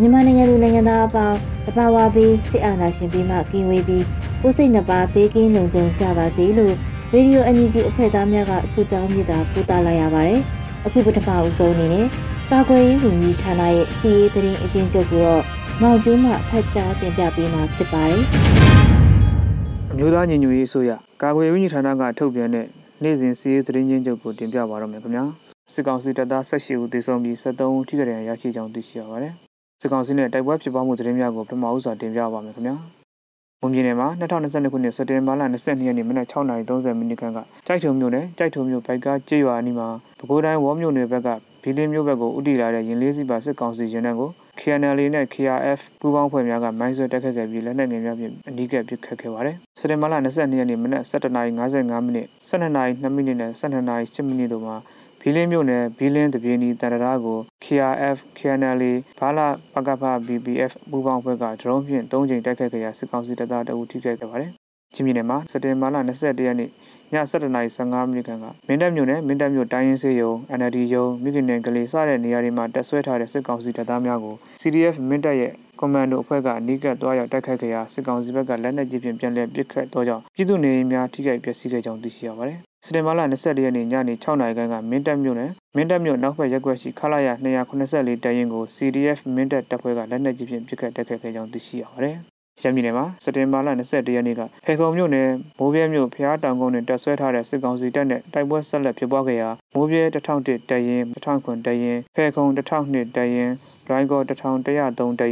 မြန်မာနိုင်ငံသူနိုင်ငံသားအပေါင်းတဘာဝဘေးစစ်အာဏာရှင်ပြီးမှကင်းဝေးပြီးကိုယ်စိတ်နှပါဘေးကင်းလုံခြုံကြပါစေလို့ရေဒီယိုအန်ယူဂျီအဖွဲ့သားများကဆုတောင်းမြတ်တာပို့သလာရပါတယ်။အခုပထမအဦးဆုံးအနေနဲ့ကာကွယ်ရေးဝန်ကြီးဌာနရဲ့စီရေးသတင်းအကျဉ်းချုပ်ကိုတော့မောင်ကျူးမှဖတ်ကြားတင်ပြပေးမှာဖြစ်ပါတယ်။အမျိုးသားညီညွတ်ရေးအစိုးရကာကွယ်ရေးဝန်ကြီးဌာနကထုတ်ပြန်တဲ့နေ့စဉ်စီရေးသတင်းချင်းချုပ်ကိုတင်ပြပါတော့မယ်ခင်ဗျာ။စစ်ကောင်စီတပ်သား18ဦးသေဆုံးပြီး73ဦးထိခိုက်ဒဏ်ရာရရှိကြောင်းသိရှိရပါတယ်။ စစ်ကောင်စီနဲ့တိုက်ပွဲဖြစ်ပွားမှုသတင်းများကိုပထမဦးစွာတင်ပြပါမယ်ခင်ဗျာ။မွန်ပြည်နယ်မှာ2022ခုနှစ်စက်တင်ဘာလ22ရက်နေ့မနက်6:30မိနစ်ခန့်ကကြိုက်ထုံမြို့နယ်ကြိုက်ထုံမြို့ဘိုက်ကကြေးရွာအနီးမှာပဲခူးတိုင်းဝေါမြို့နယ်ဘက်ကဘီလင်းမြို့ဘက်ကိုဥတီလာတဲ့ရင်လေးစီပါစစ်ကောင်စီရင်နှံကို KNL နဲ့ KRF ပူးပေါင်းဖွဲ့များကမိုင်းဆွဲတက်ခတ်ခဲ့ပြီးလက်နက်ငယ်များဖြင့်အနီးကပ်ပစ်ခတ်ခဲ့ပါတယ်။စက်တင်ဘာလ22ရက်နေ့မနက်7:55မိနစ်12:02မိနစ်နဲ့12:08မိနစ်တို့မှာ ဘီလင်းမြို့နယ်ဘီလင်းတပြေနီတန်တရာကို KRF, KNL, ဘာလာပကဖ BBF ပူးပေါင်းဘက်ကဒရုန်းဖြင့်၃ချိန်တိုက်ခတ်ခဲ့ရာစစ်ကောင်စီတပ်သားတအုပ်ထိခိုက်ခဲ့ပါတယ်။ချင်းပြည်နယ်မှာစက်တင်ဘာလ21ရက်နေ့ည7:15မိနစ်ခန့်ကမင်းတပ်မြို့နယ်မင်းတပ်မြို့တိုင်းရင်းစေးရုံ NLD ရုံမိခင်နယ်ကလေးစတဲ့နေရာတွေမှာတက်ဆွဲထားတဲ့စစ်ကောင်စီတပ်သားများကို CDF မင်းတပ်ရဲ့ကွန်မန်ဒိုအဖွဲ့ကအနီးကပ်တွားရောက်တိုက်ခိုက်ခဲ့ရာစစ်ကောင်စီဘက်ကလက်နက်ကြီးဖြင့်ပြန်လည်ပစ်ခတ်တော့ကြောင့်ပြည်သူနေအိမ်များထိခိုက်ပျက်စီးခဲ့ကြောင်းသိရှိရပါတယ် စတင်မာလာ24ရက်နေ့ညနေ6နာရီခန့်ကမင်းတပ်မြို့နယ်မင်းတပ်မြို့နောက်ဘက်ရက်ွက်ရှိခလာရ284တရင်ကို CDF မင်းတပ်တပ်ဖွဲ့ကလက်နက်ကြီးဖြင့်ပစ်ခတ်တိုက်ခိုက်ခဲ့ကြောင်းသိရှိရပါတယ်။ရန်ပြည်နယ်မှာစတင်မာလာ21ရက်နေ့ကဖေခုံမြို့နယ်မိုးပြဲမြို့ဖျားတောင်ကုန်းတွင်တပ်ဆွဲထားတဲ့စစ်ကောင်စီတပ်နဲ့တိုက်ပွဲဆက်လက်ဖြစ်ပွားခဲ့ရာမိုးပြဲ1001တရင်1000တရင်ဖေခုံ1002တရင် ရိုင်းကော1103တရင်1100တ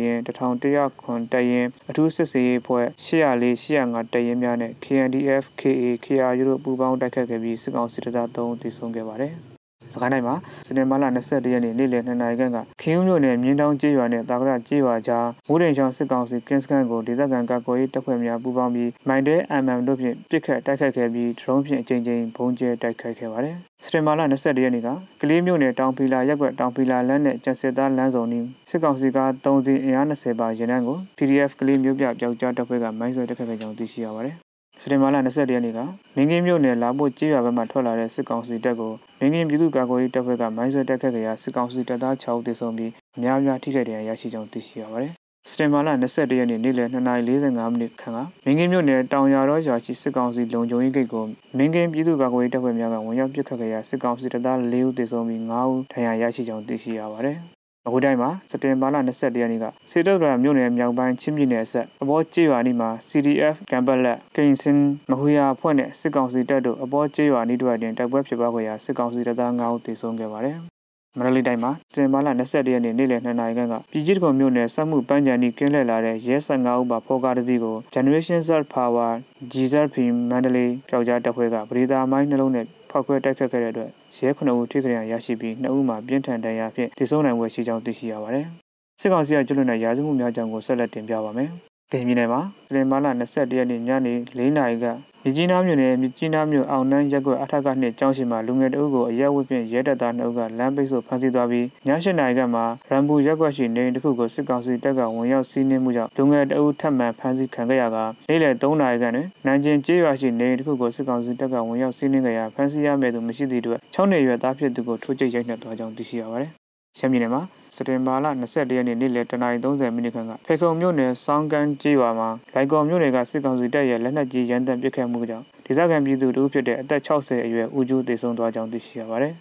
ရင်အထူးစစ်စေးဖွဲ့804 805တရင်များနဲ့ KNDF KA KRU တို့ပူးပေါင်းတိုက်ခတ်ခဲ့ပြီးစစ်ကောင်စစ်တပ်3ဦးသေဆုံးခဲ့ပါတယ်။ စကိုင်းတိုင်းမှာစနေမလ22ရက်နေ့နေ့လယ်2နာရီခန့်ကခင်းဦးမြို့နယ်မြင်းတောင်ကျေးရွာနဲ့တာကရကျေးရွာကြားမိုးတိမ်ချောင်းစစ်ကောင်စီကင်းစခန်းကိုဒေသခံကာကွယ်ရေးတပ်ဖွဲ့များပူးပေါင်းပြီးမိုင်းတဲ MM တို့ဖြင့်ပစ်ခတ်တိုက်ခတ်ခဲ့ပြီးဒရုန်းဖြင့်အကြိမ်ကြိမ်ဘုံကျဲတိုက်ခိုက်ခဲ့ပါတယ်။စတင်မာလာ22ရက်နေ့ကကလေးမြို့နယ်တောင်ဖီလာရက်ကွက်တောင်ဖီလာလမ်းနဲ့ကျန်စစ်သားလမ်းစုံနီးစစ်ကောင်စီက3စီအင်အား20ပါရန်တန်းကို PDF ကလေးမြို့ပြပျောက်ကြားတပ်ဖွဲ့ကမိုင်းဆွဲတက်ခတ်ခဲ့ကြောင်းသိရှိရပါတယ်။ စတင်မာလာ22ရက်နေ့ကမင်းကင်းမြို့နယ်လာဖို့ကြေးရွာဘက်မှထွက်လာတဲ့စစ်ကောင်စီတပ်ကိုမင်းကင်းပြည်သူ့ကာကွယ်ရေးတပ်ဖွဲ့ကမိုင်းဆွဲတက်ခတ်ခဲ့ရာစစ်ကောင်စီတပ်သား6ဦးသေဆုံးပြီးအများအများထိခိုက်ဒဏ်ရာရရှိကြောင်းသိရှိရပါတယ်စတင်မာလာ21ရက်နေ့နေ့လယ်2:45မိနစ်ခန့်ကမင်းကင်းမြို့နယ်တောင်ရတော်ရွာရှိစစ်ကောင်စီလုံခြုံရေးဂိတ်ကိုမင်းကင်းပြည်သူ့ကာကွယ်ရေးတပ်ဖွဲ့များကဝင်ရောက်ပစ်ခတ်ခဲ့ရာစစ်ကောင်စီတပ်သား4ဦးသေဆုံးပြီး5ဦးဒဏ်ရာရရှိကြောင်းသိရှိရပါတယ်။ အခုတိုင်းမှာစတင်ဘာလ21ရက်နေ့ကစေတုဒ္ဒရာမြို့နယ်မြောက်ပိုင်းချင်းပြည်နယ်အဆက်အပေါ်ကျေးရွာနီးမှာ CDF ကမ်ဘလက်ကိန်စင်မဟူယာအဖွဲ့နဲ့စစ်ကောင်စီတပ်တို့အပေါ်ကျေးရွာနီးတို့တွင်တိုက်ပွဲဖြစ်ပွားခဲ့ရာစစ်ကောင်စီတပ်သား9ဦးသေဆုံးခဲ့ပါတယ်။မန္တလေးတိုင်းမှာစင်မာလာ21ရက်နေ့နေ့လယ်2နာရီခန့်ကပြည်ကြီးတကုံမြို့နယ်စက်မှုပန်းချန်ဤကင်းလှည့်လာတဲ့ရဲ15ဦးပါဖော်ကားတစ်စီးကို Generation Z Power GZP မန္တလေးကြောက်ကြားတပ်ဖွဲ့ကပရိသာမိုင်းနှလုံးနဲ့ဖောက်ခွဲတိုက်ခတ်ခဲ့တဲ့အတွက် ရဲ9ဦးထိခိုက်ရရှိပြီး2ဦးမှာပြင်းထန်ဒဏ်ရာဖြင့်တည်ဆုံနိုင်ဝယ်ရှိကြောင်းသိရှိရပါတယ်။စစ်ကောင်စီကကျွလွန်တဲ့ရာဇဝမှုများကြောင့်ကိုဆက်လက်တင်ပြပါမယ်။ကချင်ပြည်နယ်မှာစင်မာလာ21ရက်နေ့ညနေ4နာရီက မြကြီးနားမြို့နယ်မြကြီးနားမြို့အောင်နှန်းရက်ကွက်အထက်ကနှစ်ကျောင်းရှိမှာလူငယ်တအုပ်ကိုအရက်ဝတ်ဖြင့်ရဲတပ်သားနှုတ်ကလမ်းပိတ်ဆို့ဖမ်းဆီးသွားပြီးည၈နာရီကမှရန်ဘူရက်ကွက်ရှိနေအိမ်တစ်ခုကိုစစ်ကောင်စီတပ်ကဝင်ရောက်စီးနင်းမှုကြောင့်လူငယ်တအုပ်ထပ်မံဖမ်းဆီးခံခဲ့ရကနေ့လယ်3နာရီခန့်တွင်နန်ကျင်ကျေးရွာရှိနေအိမ်တစ်ခုကိုစစ်ကောင်စီတပ်ကဝင်ရောက်စီးနင်းခဲ့ရာဖမ်းဆီးရမယ့်သူမရှိသည့်အတွက်6နှစ်ရွယ်သားဖြစ်သူကိုထိုးကျိတ်ရိုက်နှက်သွားကြောင်းသိရှိရပါတယ်။ ရှမ်းပြည်နယ်မှာစက်တင်ဘာလ21ရက်နေ့နေ့လယ်10:30မိနစ်ခန့်ကဖေခုံမြို့နယ်စောင်းကန်ကျေးရွာမှာလိုက်ကော်မြို့နယ်ကစစ်ကောင်စီတပ်ရဲ့လက်နက်ကြီးရန်တမ်းပစ်ခတ်မှုကြောင့်ဒေသခံပြည်သူတို့ဖြစ်တဲ့အသက်60အရွယ်ဦးကျူးသေဆုံးသွားကြောင်းသိရှိရပါတယ်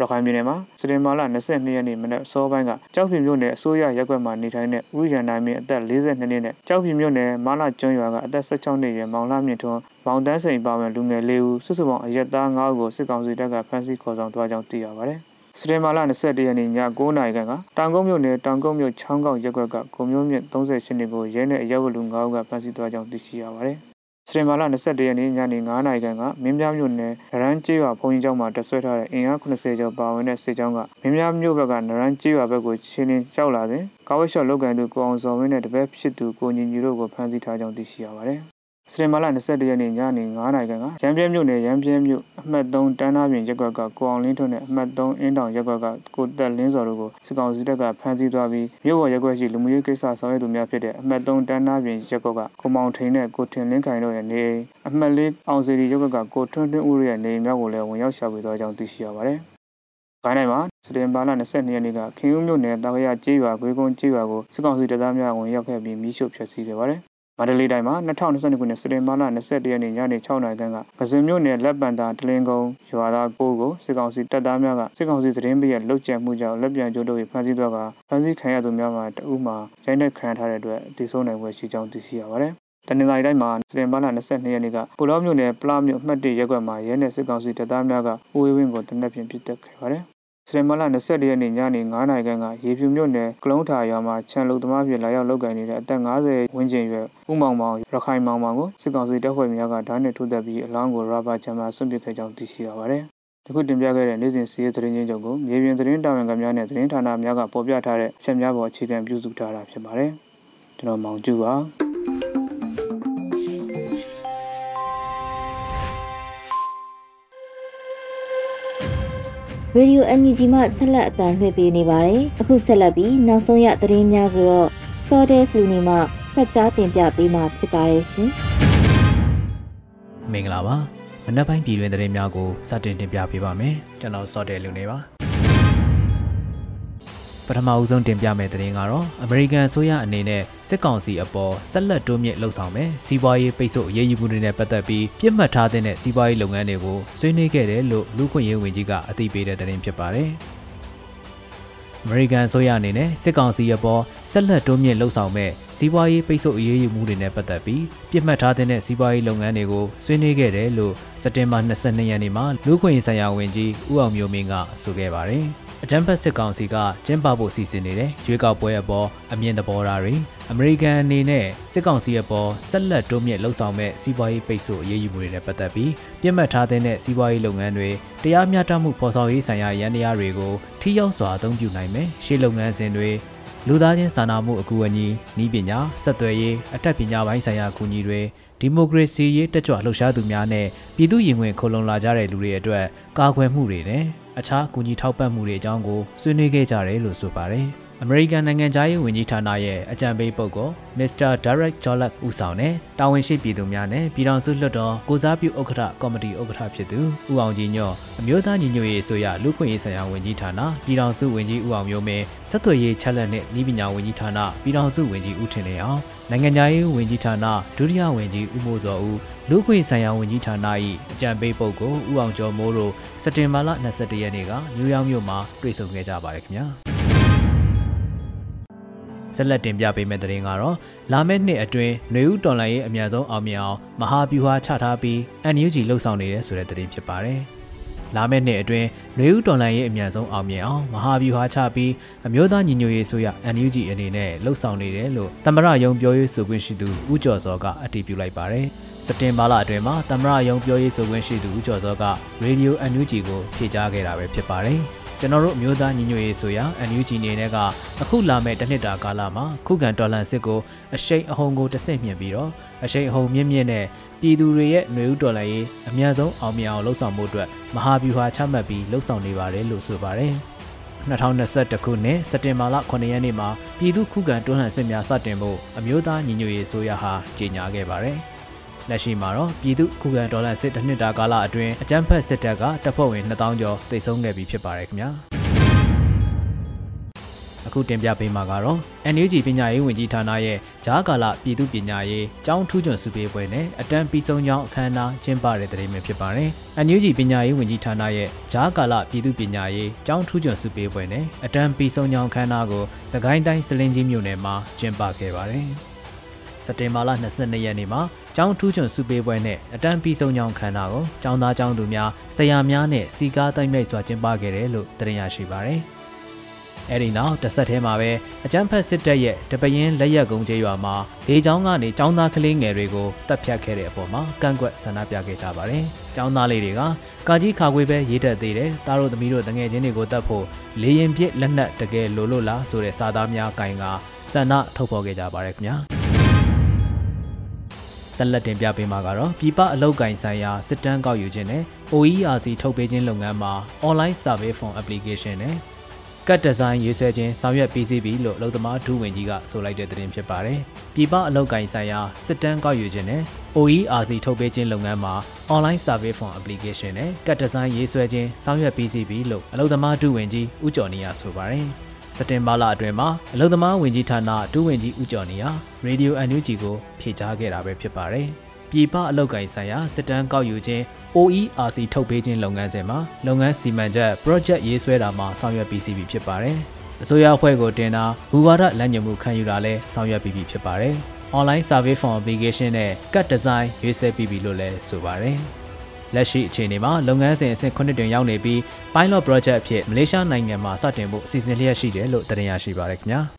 ရခိုင်ပြည်နယ်မှာစတင်မာလာ22ရက်နေ့မနက်စောပိုင်းကကြောက်ဖြူမြို့နယ်အစိုးရရပ်ကွက်မှာနေထိုင်တဲ့ဦးရန်နိုင်မင်းအသက်42နှစ်နဲ့ကြောက်ဖြူမြို့နယ်မာလာကျွန်းရွာကအသက်16နှစ်အရွယ်မောင်လာမြင့်ထွန်းမောင်တန်းစိန်ပါဝင်လူငယ်၄ဦးစုစုပေါင်းအရက်သား9ဦးကိုစစ်ကောင်စီတပ်ကဖမ်းဆီးခေါ်ဆောင်သွားကြောင်းသိရပါတယ်။ စတေမာလာ21ရက်နေ့ည9:00နာရီခန့်ကတောင်ကုန်းမြို့နယ်တောင်ကုန်းမြို့ချောင်းကောက်ရပ်ကွက်ကကိုမျိုးမြင့်38နှစ်ကိုရဲနဲ့အရက်ဝလူ9ဦးကဖမ်းဆီးသွားကြောင်းသိရှိရပါတယ်။စတင်မာလာ21ရက်နေ့ညနေ9:00နာရီခန့်ကမင်းများမြို့နယ်နရန်ကျေးရွာဘုံကြီးကျောင်းမှာတဆွဲထားတဲ့အင်အား80ကျော်ပါဝင်တဲ့စစ်ကြောင်းကမင်းများမြို့ဘက်ကနရန်ကျေးရွာဘက်ကိုချင်းချင်းကြောက်လာစဉ်ကာဝက်ရှော့လောက်ကန်သူကိုအောင်စော်ဝင်းနဲ့တပည့်ဖြစ်သူကိုညီညီတို့ကိုဖမ်းဆီးထားကြောင်းသိရှိရပါတယ်။ စတင်မာလာ21ရက်နေ့ညနေ9:00နာရီခန့်ကရန်ပြဲမြို့နယ်ရန်ပြဲမြို့အမှတ်3တန်းသားပြင်ရပ်ကွက်ကကိုအောင်လင်းထွန်းနဲ့အမှတ်3အင်းတောင်ရပ်ကွက်ကကိုတက်လင်းစော်တို့ကိုစစ်ကောင်စီတပ်ကဖမ်းဆီးသွားပြီးမြို့ပေါ်ရပ်ကွက်ရှိလူမှုရေးကိစ္စဆောင်ရွက်သူများဖြစ်တဲ့အမှတ်3တန်းသားပြင်ရပ်ကွက်ကကိုမောင်ထိန်နဲ့ကိုထင်လင်းခိုင်တို့ရဲ့နေအိမ်အမှတ်4အောင်စီရီရပ်ကွက်ကကိုထွန်းထွန်းဦးရဲ့နေအိမ်များကိုလည်းဝင်ရောက်ရှာဖွေသွားကြောင်းသိရှိရပါတယ်။ခိုင်းနိုင်မှာစတင်ဘာလ22ရက်နေ့ကခင်ဦးမြို့နယ်တာခရကျေးရွာဂွေကုန်းကျေးရွာကိုစစ်ကောင်စီတပ်သားများဝင်ရောက်ခဲ့ပြီးမိရှုဖျက်ဆီးခဲ့ပါတယ် မန္တလေးတိုင်းမှာ2022ခုနှစ်စက်တင်ဘာလ21ရက်နေ့ညနေ6နာရီခန့်ကကစင်မြို့နယ်လက်ပံသာတလင်းကုန်းရွာသားကိုကိုစစ်ကောင်စီတပ်သားများကစစ်ကောင်စီသတင်းပေးရလှုပ်ကြံမှုကြောင့်လက်ပြန်ကျိုးတို့ဖမ်းဆီးသွားကဖမ်းဆီးခံရသူများမှာတအုပ်မှာရိုင်းနှက်ခံထားတဲ့အတွက်တည်ဆုံးနိုင်ွယ်ရှိကြောင်းသိရှိရပါတယ်။တနင်္လာရီတိုင်းမှာစတင်ဘာလ22ရက်နေ့ကပူလောမြို့နယ်ပလာမြို့အမှတ်1ရပ်ကွက်မှာရဲနယ်စစ်ကောင်စီတပ်သားများကဦးဝေးဝင်းကိုတနက်ဖြန်ပစ်တက်ခဲ့ပါတယ်။ စရမလ24ရက်နေ့ညနေ9:00နာရီခန့်ကရေဖြူမြို့နယ်ကလုံးထာရွာမှာခြံလုံသမားဖြစ်လာရောက်လုပ်ကိုင်နေတဲ့အသက်50ဝန်းကျင်ရွယ်ဦးမောင်မောင်ရခိုင်မောင်မောင်ကိုစစ်ကောင်စီတပ်ဖွဲ့များကဓာတ်နဲ့ထိုးသက်ပြီးအလောင်းကိုရာဘာချမ်းမှာဆွန့်ပစ်ခဲ့ကြောင်းသိရှိရပါတယ်။အခုတင်ပြခဲ့တဲ့နေ့စဉ်စီးရဲသတင်းချင်းချုပ်ကိုမြေပြင်သတင်းတာဝန်ခံများနဲ့သတင်းဌာနများကပေါ်ပြထားတဲ့အချက်များပေါ်အခြေခံပြုစုထားတာဖြစ်ပါတယ်။ကျွန်တော်မောင်ကျူပါ။ Radio NUG မှဆက်လက်အတန်လှည့်ပေးနေပါတယ်။အခုဆက်လက်ပြီးနောက်ဆုံးရသတင်းများကိုတော့ Sordes လူနေမှဖတ်ကြားတင်ပြပေးမှာဖြစ်ပါတယ်ရှင်။မင်္ဂလာပါ။မနက်ပိုင်းပြည်တွင်သတင်းများကိုစတင်တင်ပြပေးပါမယ်။ကျွန်တော် Sordes လူနေပါ။ ပထမအဦးဆုံးတင်ပြမယ့်သတင်းကတော့အမေရိကန်အစိုးရအနေနဲ့စစ်ကောင်စီအပေါ်ဆက်လက်တိုးမြင့်လှုံ့ဆော်မယ်စီးပွားရေးပိတ်ဆို့အရေးယူမှုတွေနဲ့ပတ်သက်ပြီးပြစ်မှတ်ထားတဲ့စီးပွားရေးလုပ်ငန်းတွေကိုဆွေးနွေးခဲ့တယ်လို့လူခွင့်ရေးဝန်ကြီးကအသိပေးတဲ့သတင်းဖြစ်ပါတယ်။ အမေရိကန်အစိုးရအနေနဲ့စစ်ကောင်စီအပေါ်ဆက်လက်တိုးမြင့်လှုံ့ဆော်မဲ့စီးပွားရေးပိတ်ဆို့အရေးယူမှုတွေနဲ့ပတ်သက်ပြီးပြစ်မှတ်ထားတဲ့စီးပွားရေးလုပ်ငန်းတွေကိုဆွေးနွေးခဲ့တယ်လို့စက်တင်ဘာ22ရက်နေ့မှာလူခွင့်ရေးဆိုင်ရာဝန်ကြီးဦးအောင်မျိုးမင်းကဆိုခဲ့ပါတယ်။အကြမ်းဖက်စစ်ကောင်စီကကျင်းပဖို့စီစဉ်နေတဲ့ရွေးကောက်ပွဲအပေါ်အမြင်သဘောထားတွေအမေရိကန်အနေနဲ့စစ်ကောင်စီအပေါ်ဆက်လက်တိုးမြင့်လှုံ့ဆော်မဲ့စီးပွားရေးပိတ်ဆို့အရေးယူမှုတွေနဲ့ပတ်သက်ပြီးပြစ်မှတ်ထားတဲ့စီးပွားရေးလုပ်ငန်းတွေတရားမျှတမှုဖော်ဆောင်ရေးဆိုင်ရာရန်တရားတွေကိုထိရောက်စွာအသုံးပြုနိုင်မယ်ရှေ့လုပ်ငန်းစဉ်တွေလူသားချင်းစာနာမှုအကူအညီဤပညာဆက်သွယ်ရေးအထက်ပညာပိုင်းဆိုင်ရာအကူအညီတွေဒီမိုကရေစီရေးတက်ကြွလှုပ်ရှားသူများနဲ့ပြည်သူရင်ဝင်ခုံလုံလာကြတဲ့လူတွေအတွက်ကာကွယ်မှုတွေနဲ့အခြားကူညီထောက်ပံ့မှုတွေအကြောင်းကိုဆွေးနွေးခဲ့ကြတယ်လို့ဆိုပါတယ်။ အမေရိကန်နိုင်ငံသားရေးဝန်ကြီးဌာနရဲ့အကြံပေးပုဂ္ဂိုလ် Mr. Derek Jolak ဦးဆောင်တဲ့တာဝန်ရှိပြည်သူများနဲ့ပြည်ထောင်စုလွှတ်တော်ကိုစားပြုဥက္ကဋ္ဌကော်မတီဥက္ကဋ္ဌဖြစ်သူဦးအောင်ကြီးညော့အမျိုးသားညီညွတ်ရေးအစိုးရလူခွင့်ရေးဆိုင်ရာဝန်ကြီးဌာနပြည်ထောင်စုဝန်ကြီးဦးအောင်မျိုးမင်းဆက်သွယ်ရေးချက်လက်နဲ့ဤပညာဝန်ကြီးဌာနပြည်ထောင်စုဝန်ကြီးဦးထင်လင်းအောင်နိုင်ငံသားရေးဝန်ကြီးဌာနဒုတိယဝန်ကြီးဦးမိုးစောဦးလူခွင့်ဆိုင်ရာဝန်ကြီးဌာန၏အကြံပေးပုဂ္ဂိုလ်ဦးအောင်ကျော်မိုးတို့စက်တင်ဘာလ22ရက်နေ့ကနယူးယောက်မြို့မှာတွေ့ဆုံခဲ့ကြပါတယ်ခင်ဗျာ ဆက်လက်တင်ပြပေးမယ့်သတင်းကတော့လာမယ့်နှစ်အတွင်းနေဦးတော်လိုင်းရဲ့အမြန်ဆုံးအောင်မြင်အောင်မဟာဗျူဟာချထားပြီး NUG လှုပ်ဆောင်နေတဲ့ဆိုတဲ့သတင်းဖြစ်ပါတယ်။လာမယ့်နှစ်အတွင်းနေဦးတော်လိုင်းရဲ့အမြန်ဆုံးအောင်မြင်အောင်မဟာဗျူဟာချပြီးအမျိုးသားညီညွတ်ရေးဆိုရ NUG အနေနဲ့လှုပ်ဆောင်နေတယ်လို့သမ္မတရုံးပြောရေးဆိုခွင့်ရှိသူဦးကျော်စောကအတည်ပြုလိုက်ပါတယ်။စက်တင်ဘာလအတွင်းမှာသမရယုံပြောရေးဆိုခွင့်ရှိသူဦးကျော်စောကရေဒီယို NUG ကိုဖြေကြားခဲ့တာပဲဖြစ်ပါတယ်။ ကျွန်တော်တို့အမျိုးသားညီညွတ်ရေးဆိုရာ NUG နေနဲ့ကအခုလာမဲ့တစ်နှစ်တာကာလမှာခုခံတော်လှန်စစ်ကိုအရှိန်အဟုန်ကိုတဆင့်မြင့်ပြီးတော့အရှိန်အဟုန်မြင့်မြင့်နဲ့ပြည်သူတွေရဲ့ຫນွေဥတော်လှန်ရေးအများဆုံးအောင်မြင်အောင်လှုပ်ဆောင်မှုအတွက်မဟာဗျူဟာချမှတ်ပြီးလှုပ်ဆောင်နေပါတယ်လို့ဆိုပါတယ်2021ခုနှစ်စက်တင်ဘာလ9ရက်နေ့မှာပြည်သူခုခံတွန်းလှန်စစ်များစတင်ဖို့အမျိုးသားညီညွတ်ရေးဆိုရဟာကြေညာခဲ့ပါတယ်။ လက်ရှိမှာတော့ပြည်သူခုခံဒေါ်လာစစ်တစ်နှစ်တာကာလအတွင်းအကြမ်းဖက်စစ်တပ်ကတပ်ဖွဲ့ဝင်2000ကျော်တိတ်ဆုံးခဲ့ပြီဖြစ်ပါတယ်ခင်ဗျာအအခုတင်ပြပေးမှာကတော့ NUG ပညာရေးဝန်ကြီးဌာနရဲ့ဂျားကာလပြည်သူပညာရေးကျောင်းထူးချွန်စုပေးပွဲနဲ့အတန်းပြီးဆုံးကြောင်းအခမ်းအနားကျင်းပတဲ့တဲ့မှာဖြစ်ပါတယ်။ NUG ပညာရေးဝန်ကြီးဌာနရဲ့ဂျားကာလပြည်သူပညာရေးကျောင်းထူးချွန်စုပေးပွဲနဲ့အတန်းပြီးဆုံးကြောင်းအခမ်းအနားကိုစကိုင်းတိုင်းစလင်းကြီးမြို့နယ်မှာကျင်းပခဲ့ပါတယ်။စက်တင်ဘာလ22ရက်နေ့မှာ ကျောင်းထူးချွန်စုပေးပွဲနဲ့အတန်းပြီးဆုံးကြောင်းခန္ဓာကိုကျောင်းသားကျောင်းသူများဆရာများနဲ့စီကားတိုက်မြိုက်စွာကျင်းပခဲ့တယ်လို့သိရရှိပါရယ်။အဲဒီနောက်တစ်ဆက်တည်းမှာပဲအကြမ်းဖက်စစ်တပ်ရဲ့တပရင်လက်ရက်ကုန်းကျေးရွာမှာဒေချောင်းကနေចောင်းသားကလေးငယ်တွေကိုတပ်ဖြတ်ခဲ့တဲ့အပေါ်မှာကန့်ကွက်ဆန္ဒပြခဲ့ကြပါတယ်။ចောင်းသားလေးတွေကကာကြီးခါခွေးပဲရေးတက်သေးတယ်။တားတို့သမီးတို့တငယ်ချင်းတွေကိုတတ်ဖို့လေရင်ပြစ်လက်နက်တကယ်လိုလို့လားဆိုတဲ့စာသားများကင်ကဆန္ဒထုတ်ဖော်ခဲ့ကြပါတယ်ခင်ဗျာ။ ဆက်လက်တင်ပြပေးမှာကတော့ပြည်ပအလောက်ကင်ဆိုင်ရာစစ်တမ်းကောက်ယူခြင်းနဲ့ OERC ထုတ်ပေးခြင်းလုပ်ငန်းမှာ online survey form application နဲ့ကတ်ဒီဇိုင်းရေးဆွဲခြင်းဆောင်ရွက်ပြီးစီးပြီလို့အလုပ်သမားဒုဝန်ကြီးကဆိုလိုက်တဲ့သတင်းဖြစ်ပါတယ်။ပြည်ပအလုပ်ကိုင်ဆိုင်ရာစစ်တမ်းကောက်ယူခြင်းနဲ့ OERC ထုတ်ပေးခြင်းလုပ်ငန်းမှာ online survey form application နဲ့ကတ်ဒီဇိုင်းရေးဆွဲခြင်းဆောင်ရွက်ပြီးစီးပြီလို့အလုပ်သမားဒုဝန်ကြီးဦးကျော်နေရဆိုပါတယ်။စက် တင်ဘာလအတွင်းမှာအလုံသမားဝင်ကြီးဌာနဒုဝန်ကြီးဦးကျော်နေရရေဒီယို NUG ကိုဖြေကြားခဲ့တာပဲဖြစ်ပါတယ်။ပြည်ပအလုပ်ကိုင်ဆိုင်ရာစစ်တမ်းကောက်ယူခြင်း OERC ထုတ်ပေးခြင်းလုပ်ငန်းစဉ်မှာလုပ်ငန်းစီမံချက် project ရေးဆွဲတာမှာဆောင်ရွက်ပြီးစီပြီဖြစ်ပါတယ်။အစိုးရအဖွဲ့ကိုတင်တာဘူဝါဒလမ်းညွှန်မှုခံယူတာလည်းဆောင်ရွက်ပြီးပြီဖြစ်ပါတယ်။ online survey form application နဲ့ cut design ရေးဆွဲပြီးပြီလို့လည်းဆိုပါတယ်။ လက်ရှိအခြေအနေမှာလုပ်ငန်းစဉ်အဆင့်9တွင်ရောက်နေပြီး pilot project အဖြစ်မလေးရှားနိုင်ငံမှာစတင်ဖို့အစီအစဉ်လျက်ရှိတယ်လို့တင်ရရှိပါရခင်ဗျာ။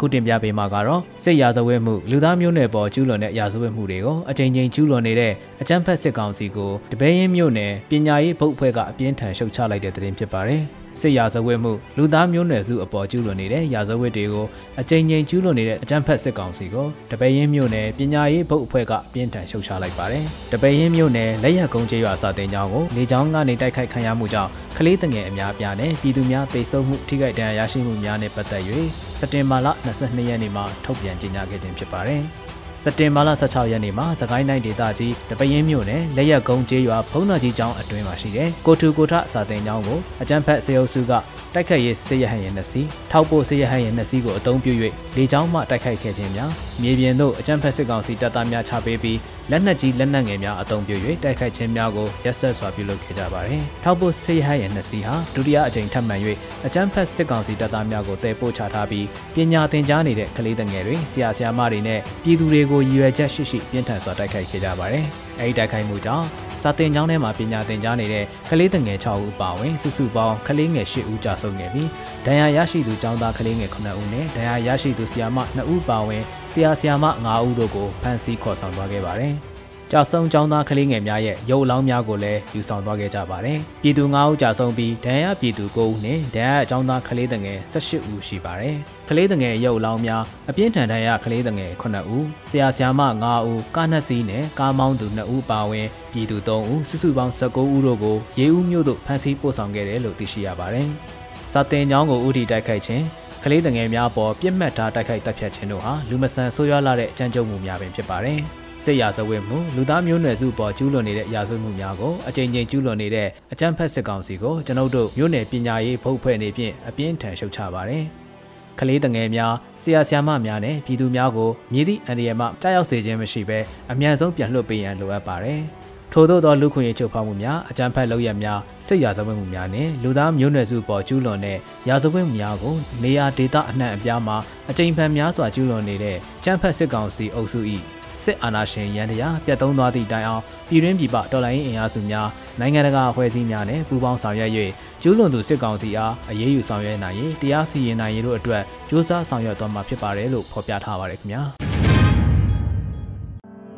ခုတင်ပြပေးမှာကတော့စစ်ရာဇဝတ်မှုလူသားမျိုးနွယ်ပေါ်ကျူးလွန်တဲ့ရာဇဝတ်မှုတွေကိုအကြိမ်ကြိမ်ကျူးလွန်နေတဲ့အကြမ်းဖက်စစ်ကောင်စီကိုတပည့်ရင်မျိုးနယ်ပညာရေးဘုတ်အဖွဲ့ကအပြင်းထန်ရှုတ်ချလိုက်တဲ့သတင်းဖြစ်ပါတယ်။ စစ်ရာဇဝတ်မှုလူသားမျိုးနွယ်စုအပေါ်ကျူးလွန်နေတဲ့ရာဇဝတ်တွေကိုအကြိမ်ကြိမ်ကျူးလွန်နေတဲ့အကြမ်းဖက်စစ်ကောင်စီကိုတပည့်ရင်မျိုးနယ်ပညာရေးဘုတ်အဖွဲ့ကအပြင်းထန်ရှုတ်ချလိုက်ပါတယ်။တပည့်ရင်မျိုးနယ်လက်ရကုန်းကျေးရွာစာတင်ကျောင်းကိုလေကြောင်းကနေတိုက်ခိုက်ခံရမှုကြောင့်ကလေးတငယ်အများပြားနဲ့ပြည်သူများတိတ်ဆုံမှုထိခိုက်ဒဏ်ရာရရှိမှုများနဲ့ပတ်သက်၍စက်တင်ဘာလ22ရက်နေ့မှာထုတ်ပြန်ကြေညာခဲ့ခြင်းဖြစ်ပါတယ်။ စက်တင်ဘာလ16ရက်နေ့မှာစကိုင်းတိုင်းဒေသကြီးတပင်းမြို့နယ်လက်ရက်ကုန်းကျေးရွာဖုံးတော်ကြီးကျောင်းအတွင်းမှာရှိတဲ့ကိုထူကိုထစာတင်ကျောင်းကိုအကြမ်းဖက်စေအုပ်စုကတိုက်ခိုက်ရေးစစ်ရဟန်ရဲ့နှစ်စီးထောက်ပို့စစ်ရဟန်ရဲ့နှစ်စီးကိုအုံပြု၍လေကြောင်းမှတိုက်ခိုက်ခဲ့ခြင်းများမြေပြင်သို့အကြမ်းဖက်စစ်ကောင်စီတပ်သားများချပေးပြီးလက်နက်ကြီးလက်နက်ငယ်များအုံပြု၍တိုက်ခိုက်ခြင်းများကိုရက်ဆက်စွာပြုလုပ်ခဲ့ကြပါသည်ထောက်ပို့စစ်ရဟန်ရဲ့နှစ်စီးဟာဒုတိယအကြိမ်ထပ်မံ၍အကြမ်းဖက်စစ်ကောင်စီတပ်သားများကိုတည်ပို့ချထားပြီးပညာသင်ကြားနေတဲ့ကလေးငယ်တွေဆရာဆရာမတွေနဲ့ပြည်သူတွေကိုရည်ရွယ်ချက်ရှိရှိပြင်းထန်စွာတိုက်ခိုက်ခဲ့ကြပါတယ်။အဲဒီတိုက်ခိုက်မှုကြောင့်စာတင်ကျောင်းထဲမှာပညာသင်ကြားနေတဲ့ကလေးငယ်6ဦးပါဝင်စုစုပေါင်းကလေးငယ်8ဦးကြာဆုံးခဲ့ပြီးဒဏ်ရာရရှိသူကျောင်းသားကလေးငယ်9ဦးနဲ့ဒဏ်ရာရရှိသူဆရာမ2ဦးပါဝင်ဆရာဆရာမ9ဦးတို့ကိုဖမ်းဆီးခေါ်ဆောင်သွားခဲ့ပါတယ်။ ကြာဆုံးចောင်းသားကလေးငယ်များရဲ့ရုပ်အလောင်းများကိုလည်းယူဆောင်သွားခဲ့ကြပါတယ်။ပြည်သူ9ဦးကြာဆုံးပြီးဒဏ်ရာပြည်သူ9ဦးနဲ့ဒဏ်ရာចောင်းသားကလေးငယ်18ဦးရှိပါတယ်။ကလေးငယ်ရုပ်အလောင်းများအပြင်းထန်ဒဏ်ရာကလေးငယ်9ဦးဆရာဆရာမ9ဦးကားနှစ်စီးနဲ့ကားမောင်းသူ2ဦးပါဝင်ပြည်သူ3ဦးစုစုပေါင်း19ဦးတို့ကိုရေဦးမြို့သို့ဖမ်းဆီးပို့ဆောင်ခဲ့တယ်လို့သိရှိရပါတယ်။စာတင်ကျောင်းကိုဥတီတိုက်ခိုက်ခြင်းကလေးငယ်များပေါ်ပြစ်မှတ်ထားတိုက်ခိုက်တပ်ဖြတ်ခြင်းတို့ဟာလူမဆန်ဆိုးရွားလာတဲ့အကြမ်းကြုတ်မှုများပင်ဖြစ်ပါတယ်။ စစ်ရာဇဝတ်မှုလူသားမျိုးနွယ်စုပေါ်ကျူးလွန်နေတဲ့ရာဇဝတ်မှုများကိုအကြိမ်ကြိမ်ကျူးလွန်နေတဲ့အကြမ်းဖက်စစ်ကောင်စီကိုကျွန်ုပ်တို့မျိုးနယ်ပညာရေးဘုတ်ဖွဲ့နေဖြင့်အပြင်းထန်ရှုတ်ချပါတယ်။ကလေးတငယ်များဆရာဆရာမများနဲ့ပြည်သူများကိုမြည်သည့်အန္တရာယ်မှကြားရောက်စေခြင်းမရှိဘဲအမြန်ဆုံးပြန်လွှတ်ပေးရန်လိုအပ်ပါတယ်။ထို့သောသောလူခွင့်ရေးချုပ်ဖောက်မှုများအကြမ်းဖက်လုပ်ရများစစ်ရာဇဝတ်မှုများနဲ့လူသားမျိုးနွယ်စုပေါ်ကျူးလွန်တဲ့ရာဇဝတ်မှုများကိုနေရာဒေသအနှံ့အပြားမှာအကြိမ်ဖန်များစွာကျူးလွန်နေတဲ့ကြမ်းဖက်စစ်ကောင်စီအုပ်စု၏ စစ်အာဏာရှင်ရန်တရားပြတ်သုံးသွားသည့်တိုင်အောင်ပြည်တွင်းပြည်ပတော်လှန်ရေးအင်အားစုများနိုင်ငံတကာအဖွဲ့အစည်းများနဲ့ပူးပေါင်းဆောင်ရွက်၍ကျူးလွန်သူစစ်ကောင်စီအားအရေးယူဆောင်ရွက်နိုင်ရေးတရားစီရင်နိုင်ရေးတို့အတွက်စ조사ဆောင်ရွက်သွားမှာဖြစ်ပါတယ်လို့ဖော်ပြထားပါတယ်ခင်ဗျာ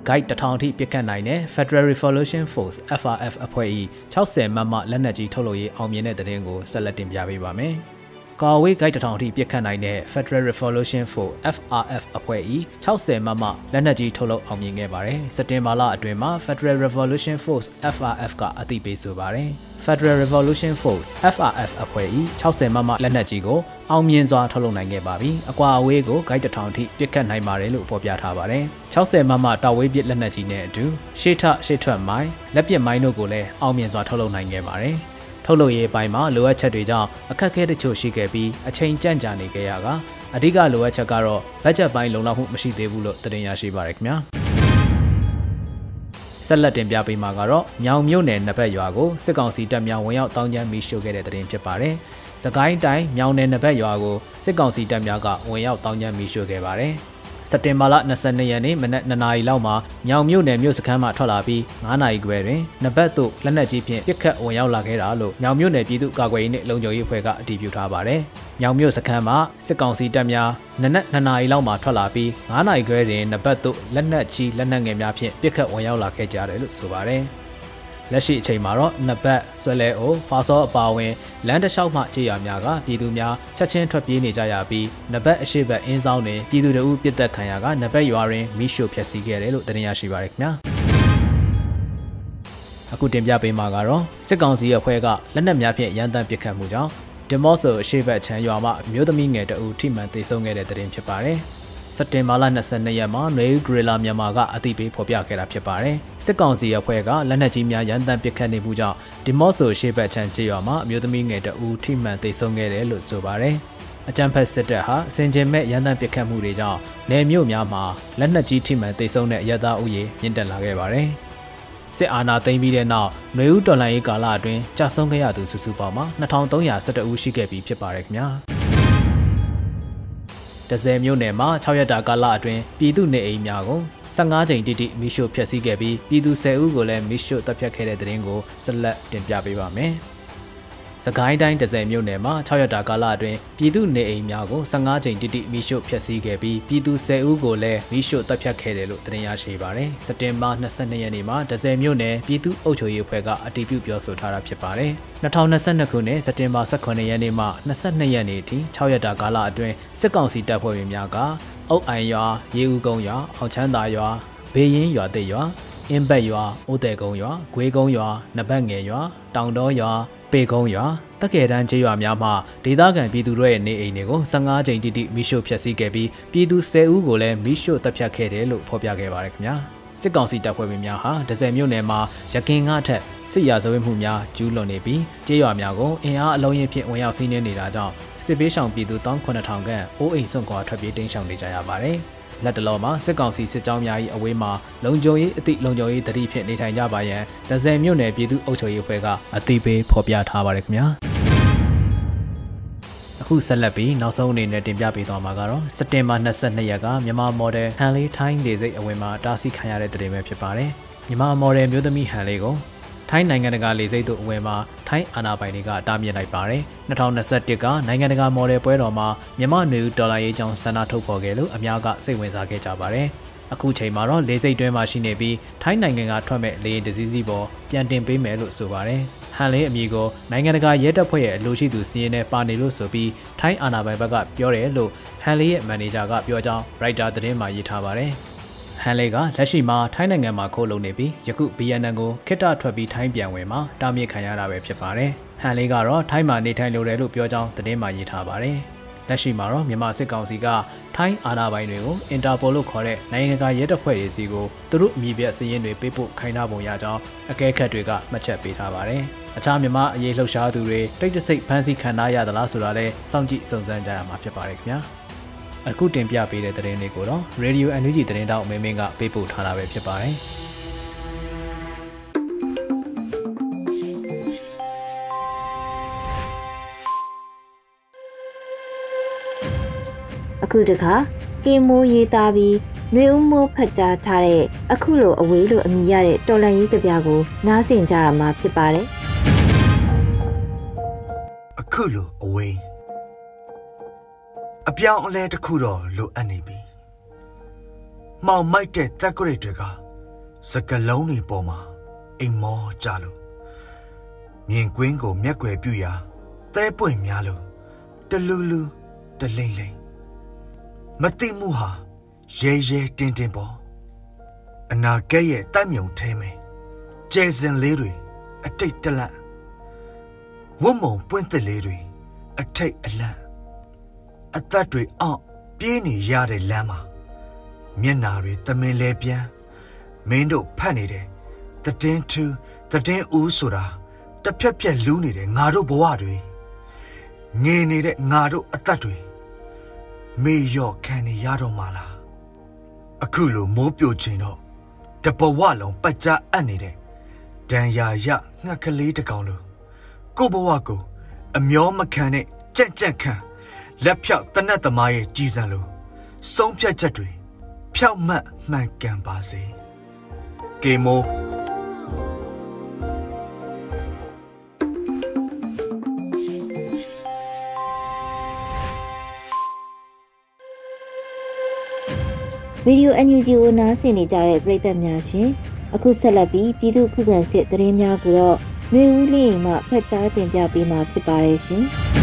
guide တထောင်ထိပြစ်ခတ်နိုင်တဲ့ Federal Revolution Force FRF အဖွဲ့၏60မမလက်နက်ကြီးထုတ်လုပ်ရေးအောင်မြင်တဲ့တဲ့တင်ကိုဆက်လက်တင်ပြပေးပါမယ်။ ကာဝေးဂိုက်တထောင်ထိပြစ်ခတ်နိုင်တဲ့ Federal Revolution for FRF အဖွဲ့၏60မမလက်နက်ကြီးထုတ်လုပ်အောင်မြင်ခဲ့ပါတယ်။စက်တင်ဘာလအတွင်းမှာ Federal Revolution Force FRF ကအသိပေးဆိုပါတယ်။ Federal Revolution Force FRF အဖွဲ့၏60မမလက်နက်ကြီးကိုအောင်မြင်စွာထုတ်လုပ်နိုင်ခဲ့ပါပြီ။အကွာအဝေးကိုဂိုက်တထောင်ထိပြစ်ခတ်နိုင်ပါတယ်လို့ဖော်ပြထားပါတယ်။60မမတာဝေးပစ်လက်နက်ကြီးနဲ့အတူရှေ့ထရှေ့ထွက်မိုင်းလက်ပစ်မိုင်းတို့ကိုလည်းအောင်မြင်စွာထုတ်လုပ်နိုင်ခဲ့ပါတယ်။ ထုတ်လုပ်ရေးပိုင်းမှာလိုအပ်ချက်တွေကြောင့်အခက်အခဲတချို့ရှိခဲ့ပြီးအချိန်ကြန့်ကြာနေခဲ့ရကအဓိကလိုအပ်ချက်ကတော့ဘတ်ဂျက်ပိုင်းလုံလောက်မှုမရှိသေးဘူးလို့တင်ရရှိပါရခင်ဗျာဆက်လက်တင်ပြပေးမှာကတော့မြောင်မြို့နယ်နှစ်ဘက်ရွာကိုစစ်ကောင်စီတပ်များဝင်ရောက်တောင်းကျမ်းမီးရှို့ခဲ့တဲ့တဲ့တင်ဖြစ်ပါတယ်။စကိုင်းတိုင်းမြောင်နယ်နှစ်ဘက်ရွာကိုစစ်ကောင်စီတပ်များကဝင်ရောက်တောင်းကျမ်းမီးရှို့ခဲ့ပါတယ်။ စက်တင်ဘာလ22ရက်နေ့မနက်2နာရီလောက်မှာမြောင်မြို့နယ်မြို့စခန်းမှထွက်လာပြီး9နာရီခွဲတွင်နဘက်သို့လက်နက်ကြီးဖြင့်ပစ်ခတ်ဝင်ရောက်လာခဲ့တာလို့မြောင်မြို့နယ်ပြည်သူ့ကာကွယ်ရေးနှင့်လုံခြုံရေးအဖွဲ့ကအတည်ပြုထားပါတယ်။မြောင်မြို့စခန်းမှာစစ်ကောင်စီတပ်များနနက်2နာရီလောက်မှာထွက်လာပြီး9နာရီခွဲတွင်နဘက်သို့လက်နက်ကြီးလက်နက်ငယ်များဖြင့်ပစ်ခတ်ဝင်ရောက်လာခဲ့ကြတယ်လို့ဆိုပါတယ်။ လက်ရှိအချိန်မှာတော့နှစ်ပတ်ဆွဲလဲအိုဖာစောအပါဝင်လမ်းတစ်လျှောက်မှခြေရများကပြည်သူများချက်ချင်းထွက်ပြေးနေကြရပြီးနှစ်ပတ်အရှိတ်အင်းဆောင်တွင်ပြည်သူတို့ပြစ်တက်ခံရကနှစ်ပတ်ရွာတွင်မိရှို့ဖျက်ဆီးခဲ့တယ်လို့တင်ရရှိပါရခင်ဗျာအခုတင်ပြပေးမှာကတော့စစ်ကောင်စီရဲ့အဖွဲ့ကလက်နက်များဖြင့်ရန်တမ်းပစ်ခတ်မှုကြောင့်ဒီမော့ဆိုအရှိတ်ချမ်းရွာမှအမျိုးသမီးငယ်တအူထိမှန်သေဆုံးခဲ့တဲ့တဲ့တင်ဖြစ်ပါတယ်။ စက်တင်ဘာလ22ရက်မှာနွေဦးဂရီလာမြန်မာကအသိပေးဖော်ပြခဲ့တာဖြစ်ပါတယ်။စစ်ကောင်စီအဖွဲ့ကလက်နက်ကြီးများရန်တမ်းပစ်ခတ်နေမှုကြောင့်ဒီမော့ဆိုရှေ့ဘက်ချမ်းကျေးရွာမှာအမျိုးသမီးငယ်တဦးထိမှန်သေဆုံးခဲ့တယ်လို့ဆိုပါတယ်။အကြံဖက်စစ်တပ်ဟာစင်ကျင်မဲ့ရန်တမ်းပစ်ခတ်မှုတွေကြောင့်နယ်မြို့များမှာလက်နက်ကြီးထိမှန်သေဆုံးတဲ့ရဲသားဥယေမြင့်တက်လာခဲ့ပါတယ်။စစ်အာဏာသိမ်းပြီးတဲ့နောက်ຫນွေဦးတော်လှန်ရေးကာလအတွင်းကြာဆုံးခဲ့ရသူစုစုပေါင်းမှာ2312ဦးရှိခဲ့ပြီဖြစ်ပါတယ်ခင်ဗျာ။ ဒဇယ်မြို့နယ်မှာ6ရက်တာကာလအတွင်းပြည်သူနေအိမ်များကို15ချိန်တိတိမိရှို့ဖျက်ဆီးခဲ့ပြီးပြည်သူ10ဦးကိုလည်းမိရှို့တပ်ဖြတ်ခဲ့တဲ့တဲ့ရင်ကိုဆက်လက်တင်ပြပေးပါမယ်။ စကိုင်းတိုင်းဒဇယ်မြို့နယ်မှာ6ရက်တာကာလအတွင်းပြည်သူနေအိမ်များကို15ကြိမ်တိတိမိရှို့ဖျက်ဆီးခဲ့ပြီးပြည်သူ10ဦးကိုလည်းမိရှို့တပ်ဖြတ်ခဲ့တယ်လို့တင်ရရှိပါတယ်။စက်တင်ဘာ22ရက်နေ့မှာဒဇယ်မြို့နယ်ပြည်သူ့အုပ်ချုပ်ရေးအဖွဲ့ကအတည်ပြုပြောဆိုထားတာဖြစ်ပါတယ်။2022ခုနှစ်စက်တင်ဘာ18ရက်နေ့မှ22ရက်နေ့ထိ6ရက်တာကာလအတွင်းစစ်ကောင်စီတပ်ဖွဲ့ဝင်များကအုတ်အိုင်ရွာရေဦးကုန်းရွာအောင်ချမ်းသာရွာဘေးရင်ရွာတဲ့ရွာအင်းဘက်ရွာအိုးတဲ့ကုန်းရွာဂွေးကုန်းရွာနဘတ်ငယ်ရွာတောင်တော်ရွာ ပေကုန်းရွာတက္ကယ်တန်းကျေးရွာများမှဒေသခံပြည်သူတို့ရဲ့နေအိမ်တွေကို15ကြိမ်တိတိမိရှို့ဖျက်ဆီးခဲ့ပြီးပြည်သူ10ဦးကိုလည်းမိရှို့တပ်ဖြတ်ခဲ့တယ်လို့ဖော်ပြခဲ့ပါတယ်ခင်ဗျာစစ်ကောင်စီတပ်ဖွဲ့ဝင်များဟာဒဇယ်မြို့နယ်မှာရကင်ငါထက်စစ်ရာဇဝတ်မှုများကျူးလွန်နေပြီးကျေးရွာများကိုအင်အားအလုံးရင်ဖြင့်ဝင်ရောက်စီးနင်းနေတာကြောင့်စစ်ပေးဆောင်ပြည်သူ19000ခန့်အိုးအိမ်စွန့်ခွာထွက်ပြေးတိမ်းရှောင်နေကြရပါတယ်။ လက်တလောမှာစစ်ကောင်စီစစ်ကြောင်းများ၏အဝေးမှာလုံခြုံရေးအသည့်လုံခြုံရေးတတိဖြင့်နေထိုင်ကြပါရန်ဒဇယ်မြို့နယ်ပြည်သူ့အုပ်ချုပ်ရေးအဖွဲ့ကအသိပေးဖော်ပြထားပါတယ်ခင်ဗျာအခုဆက်လက်ပြီးနောက်ဆုံးအနေနဲ့တင်ပြပေးသွားမှာကတော့စက်တင်ဘာ22ရက်ကမြန်မာမော်ဒယ်ဟန်လေးထိုင်းလေစိတ်အဝင်မှာတားဆီးခံရတဲ့တဲ့တင်ပဲဖြစ်ပါတယ်မြန်မာမော်ဒယ်မျိုးသမီးဟန်လေးကို ထိုင်းနိုင်ငံတကာလေဆိပ်သို့အဝင်မှာထိုင်းအာဏာပိုင်တွေကတားမြစ်လိုက်ပါတယ်။2021ကနိုင်ငံတကာမော်ဒယ်ပွဲတော်မှာမြန်မာနွေဦးဒေါ်လာရေးကြောင်းဆန္ဒထုတ်ဖော်ခဲ့လို့အများကစိတ်ဝင်စားခဲ့ကြပါတယ်။အခုချိန်မှာတော့လေဆိပ်တွင်းမှာရှိနေပြီးထိုင်းနိုင်ငံကထွက်မဲ့လေယာဉ်တစ်စီးစီးပေါ်ပြန်တင်ပေးမယ်လို့ဆိုပါတယ်။ဟန်လေးအမည်ကိုနိုင်ငံတကာရဲတပ်ဖွဲ့ရဲ့အလို့ရှိသူစီးရင်နဲ့ပါနေလို့ဆိုပြီးထိုင်းအာဏာပိုင်ဘက်ကပြောတယ်လို့ဟန်လေးရဲ့မန်နေဂျာကပြောကြောင်းရိုက်တာသတင်းမှာရေးထားပါတယ်။ ဟန်လေကလက်ရှိမှာထိုင်းနိုင်ငံမှာခိုးလုံနေပြီးယခု BNN ကိုခိတထွက်ပြီးထိုင်းပြန်ဝင်မှာတားမြစ်ခံရတာပဲဖြစ်ပါတယ်။ဟန်လေးကတော့ထိုင်းမှာနေထိုင်လို့တယ်လို့ပြောကြောင်းသတင်းမှာရေးထားပါတယ်။လက်ရှိမှာတော့မြန်မာစစ်ကောင်စီကထိုင်းအာဏာပိုင်တွေကိုအင်တာပိုလို့ခေါ်တဲ့နိုင်ငံတကာရဲတပ်ဖွဲ့တွေစီကိုသူတို့အမည်ပြစည်းရင်းတွေပေးပို့ခိုင်းထားပုံရကြောင်းအကဲခတ်တွေကမှတ်ချက်ပေးထားပါတယ်။အခြားမြန်မာအရေးလှုပ်ရှားသူတွေတိတ်တဆိတ်ဖမ်းဆီးခံထားရသလားဆိုတာလဲစောင့်ကြည့်စုံစမ်းကြရမှာဖြစ်ပါတယ်ခင်ဗျာ။ အခုတင်ပြပေးတဲ့သတင်းလေးကိုတော့ Radio NUG သတင်းတောက်မင်းမင်းကပေးပို့ထားတာပဲဖြစ်ပါတယ်အခုတခါကင်မိုးရေးသားပြီးနှွေဦးမိုးဖတ်ကြားထားတဲ့အခုလိုအဝေးလိုအမိရတဲ့တော်လန်ရေးကြပြကိုနားဆင်ကြရမှာဖြစ်ပါတယ်အခုလိုအဝေး အပြောင်းအလဲတစ်ခုတော့လိုအပ်နေပြီ။မှောင်မိုက်တဲ့တက်ကြရတွေကစကလုံးတွေပေါ်မှာအိမ်မောကြလို့မြင်ကွင်းကိုမျက်ွယ်ပြူရာသဲပွင့်များလို့တလူလူတလိမ့်လိမ့်မသိမှုဟာရဲရဲတင်းတင်းပေါ်အနာကဲ့ရဲ့တိုက်မြုံထဲမယ်ကျဲစင်လေးတွေအတိတ်တလန့်ဝတ်မုံပွင့်သက်လေးတွေအထိတ်အလန့် အသက်တွေအောင့်ပြေးနေရတဲ့လမ်းမှာမျက်နာတွေတမင်လဲပြန်မင်းတို့ဖတ်နေတယ်တည်င်းထူးတည်င်းဦးဆိုတာတတစ်ဖြက်ဖြက်လူးနေတဲ့ငါတို့ဘဝတွေငေနေတဲ့ငါတို့အသက်တွေမေရော့ခံနေရတော့မှလားအခုလိုမိုးပြိုချိန်တော့တဘဝလုံးပတ်ကြအပ်နေတဲ့ဒံယာရငှက်ကလေးတကောင်လိုကိုဘဝကို အမျောမခံနဲ့ကြက်ကြက်ခံ လက်ဖြောက်တနတ်သမားရဲ့ကြီးစံလိုဆုံးဖြတ်ချက်တွေဖြောက်မှတ်မှန်ကန်ပါစေကေမိုဗီဒီယို NUG ကိုနားဆင်နေကြတဲ့ပရိသတ်များရှင်အခုဆက်လက်ပြီးပြည်သူခုခံစစ်သတင်းများကိုတော့မျိုးဦးလင်းမှဖတ်ကြားတင်ပြပေးမှာဖြစ်ပါတယ်ရှင်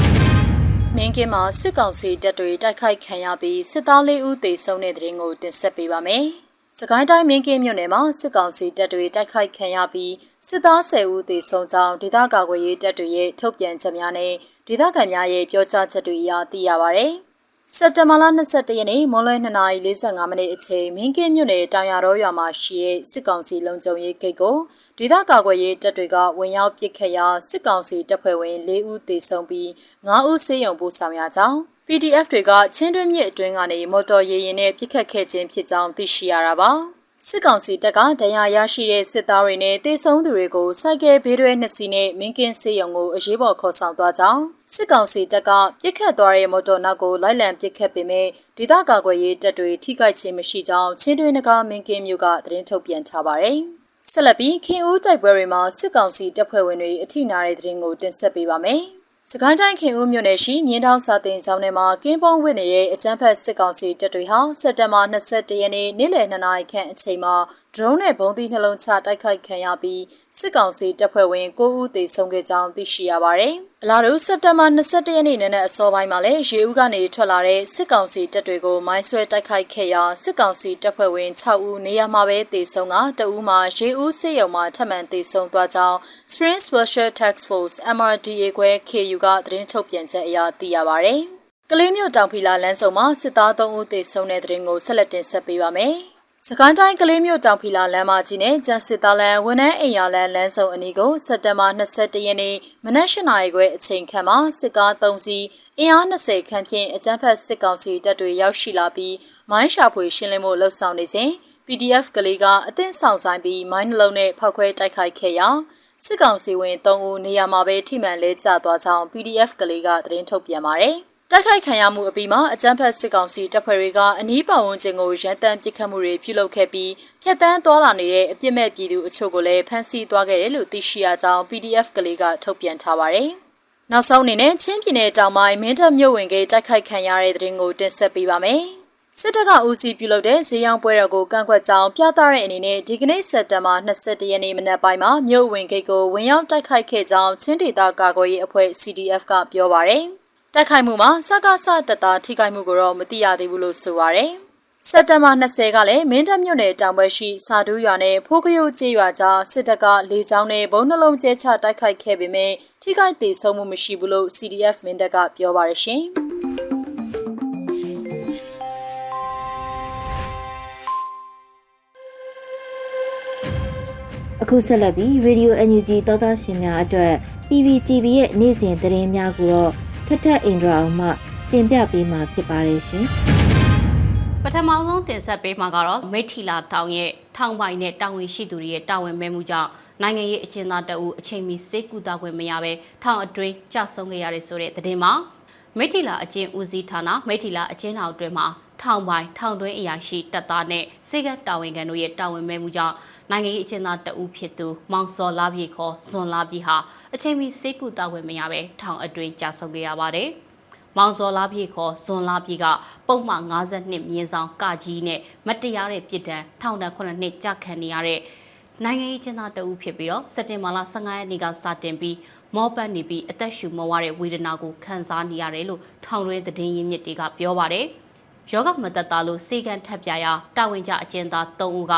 မင်းကင်းမှာစစ်ကောင်စီတပ်တွေတိုက်ခိုက်ခံရပြီးစစ်သားလေးဦးသေဆုံးတဲ့တဲ့ရင်ကိုတင်ဆက်ပေးပါမယ်။စကိုင်းတိုင်းမင်းကင်းမြို့နယ်မှာစစ်ကောင်စီတပ်တွေတိုက်ခိုက်ခံရပြီးစစ်သား10ဦးသေဆုံးကြောင်းဒေသကာကွယ်ရေးတပ်တွေရဲ့ထုတ်ပြန်ချက်များနဲ့ဒေသခံများရဲ့ပြောကြားချက်တွေအရသိရပါဗျ။ စက်တဘာလ22ရက်နေ့မွန်လွဲ2:45မိနစ်အချိန်မင်းကင်းမြို့နယ်တောင်ရတော်ရွာမှာရှိတဲ့စစ်ကောင်စီလုံခြုံရေးဂိတ်ကိုဒေသကာကွယ်ရေးတပ်တွေကဝင်ရောက်ပစ်ခတ်ရာစစ်ကောင်စီတပ်ဖွဲ့ဝင်၄ဦးသေဆုံးပြီး9ဦးဆေးရုံပို့ဆောင်ရကြောင်း PDF တွေကချင်းတွင်းမြစ်အတွင်းကနေမော်တော်ရေရင်နဲ့ပစ်ခတ်ခဲ့ခြင်းဖြစ်ကြောင်းသိရှိရတာပါ။စစ်ကောင်စီတပ်ကတရားရရှိတဲ့စစ်သားတွေနဲ့တေဆုံးသူတွေကိုစိုက်ကဲဘေးတွဲနှစ်စီးနဲ့မင်းကင်းစေးရုံကိုအရေးပေါ်ခေါ်ဆောင်သွားကြောင်း စစ်ကောင်စီတပ်ကပြစ်ခတ်သွားတဲ့မော်တော်နောက်ကိုလိုက်လံပစ်ခတ်ပေမဲ့ဒေသကာကွယ်ရေးတပ်တွေထိခိုက်ခြင်းမရှိကြောင်းချင်းတွင်းနဂါမင်းကင်းမြို့ကသတင်းထုတ်ပြန်ထားပါတယ်။ဆက်လက်ပြီးခင်ဦးတိုက်ပွဲတွေမှာစစ်ကောင်စီတပ်ဖွဲ့ဝင်တွေအထိနာတဲ့သတင်းကိုတင်ဆက်ပေးပါမယ်။စကိုင်းတိုင်းခင်ဦးမြို့နယ်ရှိမြင်းတောင်စာတင်ကျောင်းထဲမှာကင်းပုံးဝစ်နေတဲ့အကြမ်းဖက်စစ်ကောင်စီတပ်တွေဟာစက်တဘာ22ရက်နေ့နေ့လယ်2နာရီခန့်အချိန်မှာ ဒရုန်းနဲ့ဘုံသီးနှလုံးချတိုက်ခိုက်ခံရပြီးစစ်ကောင်စီတပ်ဖွဲ့ဝင်9ဦးသေဆုံးခဲ့ကြောင်းသိရှိရပါတယ်။အလားတူစက်တဘာ22ရက်နေ့နံနက်အစောပိုင်းမှာလည်းရေဦးကနေထွက်လာတဲ့စစ်ကောင်စီတပ်တွေကိုမိုင်းဆွဲတိုက်ခိုက်ခဲ့ရာစစ်ကောင်စီတပ်ဖွဲ့ဝင်6ဦးနေရာမှာပဲသေဆုံးကတဦးမှာရေဦးစစ်ရုံမှာထပ်မံသေဆုံးသွားကြောင်း Spring Special Task Force MRDA ခွဲ KU ကသတင်းထုတ်ပြန်ချက်အရသိရပါတယ်။ကလေးမျိုးတောင်ဖီလာလမ်းစုံမှာစစ်သား3ဦးသေဆုံးတဲ့တဲ့ရင်ကိုဆက်လက်တင်ဆက်ပေးပါမယ်။ စကိုင်းတိုင်းကလေးမြို့တောင်ဖီလာလမ်းမကြီးနဲ့ကျန်စစ်သားလမ်းဝန်ထမ်းအိမ်ယာလမ်းလမ်းစုံအနီးကိုစက်တင်ဘာ22ရက်နေ့မနက်၈နာရီခွဲအချိန်ခန့်မှာစစ်ကား3စီးအင်အား20ခန့်ဖြင့်အကြမ်းဖက်စစ်ကောင်စီတပ်တွေရောက်ရှိလာပြီးမိုင်းရှာဖွေရှင်းလင်းမှုလှုပ်ဆောင်နေစဉ် PDF ကလေးကအသင်းဆောင်ဆိုင်ပြီးမိုင်းနှလုံးနဲ့ဖောက်ခွဲတိုက်ခိုက်ခဲ့ရာစစ်ကောင်စီဝင်3ဦးနေရာမှာပဲထိမှန်လဲကျသွားကြောင်း PDF ကလေးကသတင်းထုတ်ပြန်ပါတယ်။ တိုက်ခိုက်ခံရမှုအပြီးမှာအကြမ်းဖက်စစ်ကောင်စီတပ်ဖွဲ့တွေကအနီးပတ်ဝန်းကျင်ကိုရန်တမ်းပစ်ခတ်မှုတွေပြုလုပ်ခဲ့ပြီးဖျက်ဆီးသွားလာနေတဲ့အပြစ်မဲ့ပြည်သူအချို့ကိုလည်းဖမ်းဆီးသွားခဲ့တယ်လို့သိရှိရကြောင်း PDF ကလေးကထုတ်ပြန်ထားပါတယ်။နောက်ဆုံးအနေနဲ့ချင်းပြည်နယ်တောင်ပိုင်းမင်းတပ်မြို့ဝင်ကတိုက်ခိုက်ခံရတဲ့တဲ့ရင်ကိုတင်ဆက်ပေးပါမယ်။စစ်တပ်ကဦးစီးပြုလုပ်တဲ့ဈေးရောင်းပွဲတော်ကိုကန့်ကွက်ကြောင်းပြသတဲ့အနေနဲ့ဒီကနေ့စက်တဘာ22ရက်နေ့မနက်ပိုင်းမှာမြို့ဝင်ဂိတ်ကိုဝင်ရောက်တိုက်ခိုက်ခဲ့ကြောင်းချင်းဒေသကာကွယ်ရေးအဖွဲ့ CDF ကပြောပါရယ်။ တိုက်ခိုက်မှုမှာစကားစတတာထိခိုက်မှုကိုတော့မသိရသေးဘူးလို့ဆိုပါရယ်စက်တဘာ20ကလည်းမင်းတပ်မြို့နယ်တောင်ဘက်ရှိစာတူးရွာနဲ့ဖိုးကယုတ်ကျေးရွာကြားစစ်တပ်ကလေကြောင်းနဲ့ဘုံနှလုံးကျဲချတိုက်ခိုက်ခဲ့ပေမဲ့ထိခိုက်သေးဆုံးမှုမရှိဘူးလို့ CDF မင်းတပ်ကပြောပါရရှင်အခုဆက်လက်ပြီး Radio NUG သောသားရှင်များအတွက် PPTV ရဲ့နေ့စဉ်သတင်းများကိုတော့ ထထအင်ဒရာအောင်မှတင်ပြပေးမှာဖြစ်ပါတယ်ရှင်ပထမဆုံးတင်ဆက်ပေးမှာကတော့မိထီလာတောင်ရဲ့ထောင်ပိုင်နဲ့တာဝန်ရှိသူတွေရဲ့တာဝန်မဲမှုကြောင့်နိုင်ငံရေးအကျဉ်းသားတအုပ်အချိန်မီစိတ်ကူတာခွင့်မရဘဲထောင်အတွင်းကြဆုံးခဲ့ရတဲ့ဆိုတဲ့သတင်းမှာမိထီလာအကျဉ်းဦးစီးဌာနမိထီလာအကျဉ်းထောင်အတွင်းမှာထောင်ပိုင်ထောင်တွင်းအရာရှိတပ်သားနဲ့စေကတာဝန်ခံတို့ရဲ့တာဝန်မဲမှုကြောင့် နိုင်ငံရေးအကျဉ်းသားတအုပ်ဖြစ်သူမောင်စောလာပြေခေါ်ဇွန်လာပြေဟာအချိန်မီစေကူတာဝင်မရပဲထောင်အတွင်းကြာဆုံးခဲ့ရပါတယ်။မောင်စောလာပြေခေါ်ဇွန်လာပြေကပုံမှန်52မြင်းဆောင်ကကြီးနဲ့မတရားတဲ့ပြစ်ဒဏ်ထောင်ဒဏ်9နှစ်ကြာခံနေရတဲ့နိုင်ငံရေးကျင်းသားတအုပ်ဖြစ်ပြီးတော့စက်တင်ဘာလ15ရက်နေ့ကစတင်ပြီးမောပတ်နေပြီးအသက်ရှူမဝတဲ့ဝေဒနာကိုခံစားနေရတယ်လို့ထောင်တွင်းသတင်းရင်းမြစ်တွေကပြောပါတယ်။ယောဂမသက်သားလို့စေကန်ထပ်ပြရာတာဝန်ကျအကျဉ်းသား3ဦးက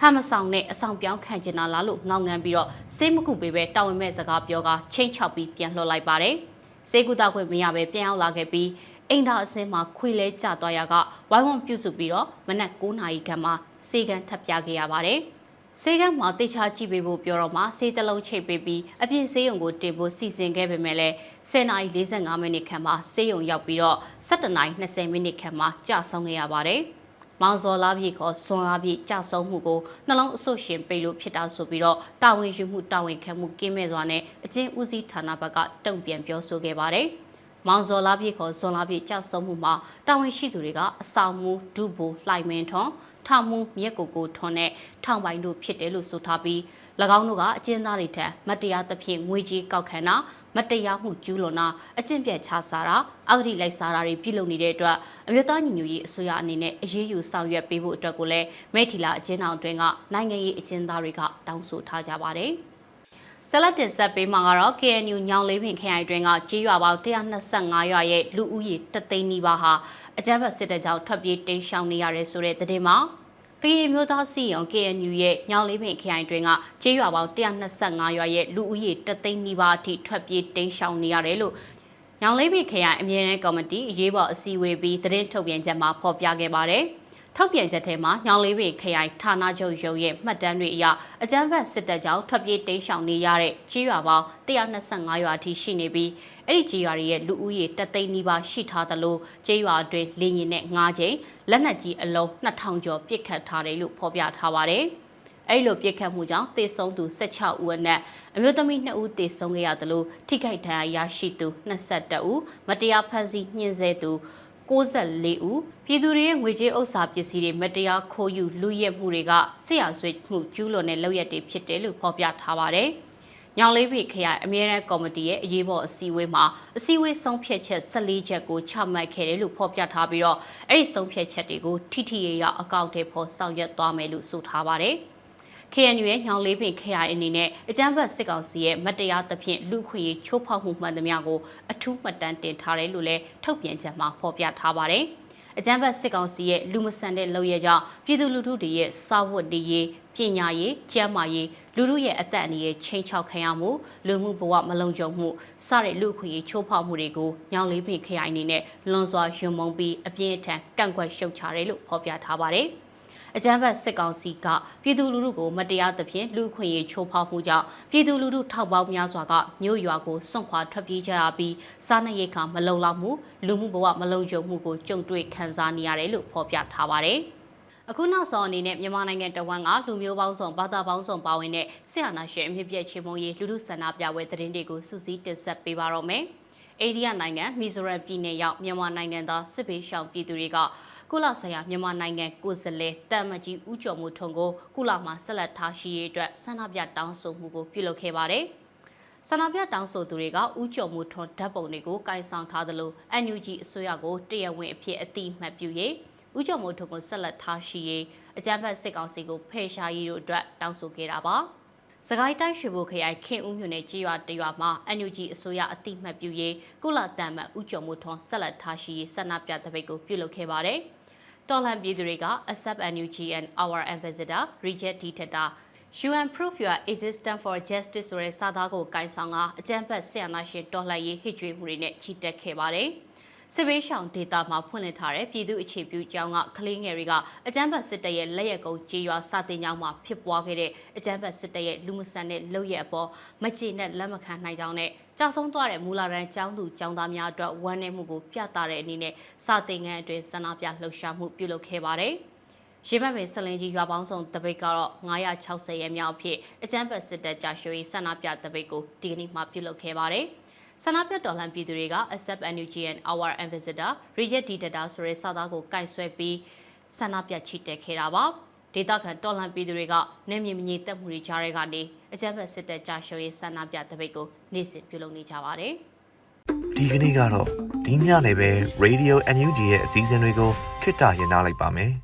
ဟမ်မဆောင်နဲ့အဆောင်ပြောင်းခံကျင်လာလားလို့ငောင်းငန်းပြီးတော့စေးမကုပေးပဲတာဝန်မဲ့စကားပြောကချိန်ချောက်ပြီးပြန်လှော်လိုက်ပါတယ်။စေးကုသခွင့်မရပဲပြန်ရောက်လာခဲ့ပြီးအိမ်သားအစင်းမှာခွေလဲကျသွားရကဝိုင်းဝန်းပြုစုပြီးတော့မနက်9နာရီခန့်မှာစေကန်ထပ်ပြခဲ့ရပါတယ်။ဆေးကမ်းမှာတိချာကြည့်ပေးဖို့ပြောတော့မှဆေးတလုံးချိတ်ပေးပြီးအပြည့်ဆေးရုံကိုတင်ဖို့စီစဉ်ခဲ့ပေမဲ့လည်း10:45မိနစ်ခန့်မှာဆေးရုံရောက်ပြီးတော့17:20မိနစ်ခန့်မှာကြာဆုံးခဲ့ရပါတယ်။ မောင်စော်လာပြေခေါ်ဇွန်လာပြေကြာဆုံးမှုကိုနှလုံးအဆုတ်ရှင်ပိတ်လို့ဖြစ်တာဆိုပြီးတော့တာဝန်ယူမှုတာဝန်ခံမှုကင်းမဲ့စွာနဲ့အကျဉ်းဦးစီးဌာနဘက်ကတုံ့ပြန်ပြောဆိုခဲ့ပါတယ်။မောင်စော်လာပြေခေါ်ဇွန်လာပြေကြာဆုံးမှုမှာတာဝန်ရှိသူတွေကအဆောင်မူဒုဘူလှိုင်မင်းထွန်းထောင်မှုမြက်ကိုကိုထွန်းနဲ့ထောင်ပိုင်တို့ဖြစ်တယ်လို့ဆိုထားပြီး၎င်းတို့ကအကျဉ်းသားတွေထံမတရားသဖြင့်ငွေကြေးကောက်ခံတာ မတရားမှုကျူးလွန်တာအကျင့်ပြတ်ချစားတာအဂတိလိုက်စားတာတွေပြုလုပ်နေတဲ့အတွက်အမျိုးသားညီညွတ်ရေးအစိုးရအနေနဲ့အရေးယူဆောင်ရွက်ပေးဖို့အတွက်ကိုလည်းမိထီလာအကျဉ်းထောင်တွင်ကနိုင်ငံရေးအကျဉ်းသားတွေကတောင်းဆိုထားကြပါတယ်။ဆလတ်တင်ဆက်ပေးမှာကတော့ KNU ညောင်လေးပင်ခရိုင်တွင်ကကြေးရွာပေါင်း125ရွာရဲ့လူဦးရေတသိန်းနီးပါးဟာအကြမ်းဖက်စစ်တပ်ကြောင့်ထွက်ပြေးတိမ်းရှောင်နေရတဲ့ဆိုတဲ့သတင်းမှာ ကရင်မျိုးသားစီရင် KNU ရဲ့ညောင်လေးပင်ခရိုင်တွင်ကကျေးရွာပေါင်း125ရွာရဲ့လူဦးရေတသိန်းနီးပါးအထိထွက်ပြေးတိမ်းရှောင်နေရတယ်လို့ညောင်လေးပင်ခရိုင်အမြဲတမ်းကော်မတီအရေးပေါ်အစည်းအဝေးပြီးသတင်းထုတ်ပြန်ချက်မှာဖော်ပြခဲ့ပါတယ်။ထုတ်ပြန်ချက်ထဲမှာညောင်လေးပင်ခရိုင်ဌာနချုပ်ရုံးရဲ့မှတ်တမ်းတွေအရအကြမ်းဖက်စစ်တပ်ကြောင့်ထွက်ပြေးတိမ်းရှောင်နေရတဲ့ကြီးရွာပေါင်း125ရွာအထိရှိနေပြီး အဲ့ဒီကြီးရွာတွေရဲ့လူဦးရေတသိန်းနီးပါးရှိထားသလိုကြီးရွာအတွင်းလေရင်နဲ့၅ချိန်လက်နက်ကြီးအလုံး2000ကျော်ပစ်ခတ်ထားတယ်လို့ဖော်ပြထားပါတယ်။အဲ့လိုပြစ်ခတ်မှုကြောင့်တေဆုံးသူ16ဦးအနက်အမျိုးသမီး2ဦးတေဆုံးခဲ့ရသလိုထိခိုက်ဒဏ်ရာရရှိသူ22ဦးမတရားဖမ်းဆီးညှင်းဆဲသူ64ဦးပြည်သူတွေရဲ့ငွေကြေးဥစ္စာပစ္စည်းတွေမတရားခိုးယူလူရက်မှုတွေကဆရာဆွေးမှုကျူးလွန်တဲ့လုပ်ရက်တွေဖြစ်တယ်လို့ဖော်ပြထားပါတယ်။ ညောင်လေးပိခရိုင်အမြဲတမ်းကော်မတီရဲ့အရေးပေါ်အစည်းအဝေးမှာအစည်းအဝေးဆုံးဖြတ်ချက်14ချက်ကိုချမှတ်ခဲ့တယ်လို့ဖော်ပြထားပြီးတော့အဲ့ဒီဆုံးဖြတ်ချက်တွေကိုထိထိရရအကောင့်ထဲပေါ်ဆောင်ရွက်သွားမယ်လို့ဆိုထားပါတယ်။ KNU ရဲ့ညောင်လေးပင် KI အနေနဲ့အကြမ်းဖက်စစ်ကောင်စီရဲ့မတရားသဖြင့်လူခွေချိုးဖောက်မှုမှန်သမျှကိုအထူးမှတ်တမ်းတင်ထားတယ်လို့လည်းထုတ်ပြန်ချက်မှာဖော်ပြထားပါတယ်။အကြမ်းဖက်စစ်ကောင်စီရဲ့လူမဆန်တဲ့လုပ်ရကြောင့်ပြည်သူလူထုတွေရဲ့စာဝတ်တွေရေးပညာရေးကျန်းမာရေး လူထုရဲ့အသက်အန္တရာယ်ချိန်ချောက်ခံရမှုလူမှုဘဝမလုံခြုံမှုစတဲ့လူခွေချိုးဖောက်မှုတွေကိုညောင်လေးပင်ခရိုင်အနေနဲ့လွန်စွာယွံမုံပြီးအပြင်းအထန်ကန့်ကွက်ရှုတ်ချတယ်လို့ဖော်ပြထားပါတယ်။အကြမ်းဖက်စစ်ကောင်စီကပြည်သူလူထုကိုမတရားသဖြင့်လူခွင့်ရေးချိုးဖောက်မှုကြောင့်ပြည်သူလူထုထောက်ပေါင်းများစွာကမြို့ရွာကိုစွန့်ခွာထွက်ပြေးကြရပြီးစားနပ်ရိက္ခာမလုံလောက်မှုလူမှုဘဝမလုံခြုံမှုကိုကြုံတွေ့ခံစားနေရတယ်လို့ဖော်ပြထားပါတယ်။ အခုနောက်ဆုံးအနေနဲ့မြန်မာနိုင်ငံတဝန်းကလူမျိုးပေါင်းစုံဘာသာပေါင်းစုံပါဝင်တဲ့ဆရာနာရှင်အမြင့်ပြည့်ချင်းမုံရေးလူထုဆန္ဒပြပွဲသတင်းတွေကိုစူးစီးတင်ဆက်ပေးပါတော့မယ်။အိန္ဒိယနိုင်ငံမီဇိုရမ်ပြည်နယ်ရောက်မြန်မာနိုင်ငံသားစစ်ဘေးရှောင်ပြည်သူတွေကကုလဆိုင်ရာမြန်မာနိုင်ငံကိုယ်စားလှယ်တမ်မကြီးဦးကျော်မိုးထွန်းကိုကုလမှာဆက်လက်ထားရှိရေးအတွက်ဆန္ဒပြတောင်းဆိုမှုကိုပြုလုပ်ခဲ့ပါတယ်။ဆန္ဒပြတောင်းဆိုသူတွေကဦးကျော်မိုးထွန်းဓာတ်ပုံတွေကိုကင်ဆောင်ထားသလို NUG အစိုးရကိုတရားဝင်အဖြစ်အတိအမှတ်ပြုရေး ဦးကျော်မိုးထွန်းကိုဆက်လက်ထားရှိရေးအကြမ်းဖက်စစ်ကောင်စီကိုဖယ်ရှားရေးတို့အတွက်တောင်းဆိုခဲ့တာပါ။စကိုင်းတိုင်းရွှေဘိုခရိုင်ခင်ဦးမြို့နယ်ကြေးရွာတရွာမှာ NUG အစိုးရအတိမတ်ပြုရေးကုလတန်မတ်ဦးကျော်မိုးထွန်းဆက်လက်ထားရှိရေးဆန္ဒပြတပိတ်ကိုပြုလုပ်ခဲ့ပါတယ်။တော်လန်ပြည်သူတွေက accept NUG and our ambassador reject dictator UN prove your existence for justice ဆိုတဲ့စာသားကိုကင်ဆောင်ကအကြမ်းဖက်ဆရာနာရှင်တော်လှန်ရေးဟစ်ကြွေးမှုတွေနဲ့ချီတက်ခဲ့ပါတယ်။ စစ်ဘေးရှောင်ဒေသမှာဖွင့်လှစ်ထားတဲ့ပြည်သူအခြေပြုကျောင်းကကလေးငယ်တွေကအကြမ်းဖက်စစ်တပ်ရဲ့လက်ရက်ကုန်းကြေးရွာစာတင်ကျောင်းမှာဖြစ်ပွားခဲ့တဲ့အကြမ်းဖက်စစ်တပ်ရဲ့လူမဆန်တဲ့လုပ်ရက်အပေါ်မကြေနဲ့လက်မခံနိုင်ကြောင်းနဲ့ကြောက်ဆုံးသွားတဲ့မူလာရန်ကျောင်းသူကျောင်းသားများအတွက်ဝမ်းနည်းမှုကိုပြသတဲ့အနေနဲ့စာတင်ငန်းအတွင်းဆန္ဒပြလှုပ်ရှားမှုပြုလုပ်ခဲ့ပါတယ်။ရေမတ်ပင်ဆလင်ကြီးရွာပေါင်းစုံတပိတ်ကတော့960ရဲမြောက်ဖြစ်အကြမ်းဖက်စစ်တပ်ကြာရွှေဆန္ဒပြတပိတ်ကိုဒီကနေ့မှပြုလုပ်ခဲ့ပါတယ်။ ဆန္ဒပြတော်လှန်ပြည်သူတွေက accept NUG and our ambassador reject dictator ဆိုတဲ့စာသားကိုကင်ဆွဲပြီးဆန္ဒပြချီတက်ခဲ့တာပါဒေသခံတော်လှန်ပြည်သူတွေကနေမြေမငြိတက်မှုတွေကြားထဲကနေအကြမ်းဖက်စစ်တပ်ကြာရှုံးရေးဆန္ဒပြတပိတ်ကိုနေ့စဉ်ပြုလုပ်နေကြပါတယ်ဒီကနေ့ကတော့ဒီညနေပဲ Radio NUG ရဲ့အစည်းအဝေးကိုခਿੱတရရလိုက်ပါမယ်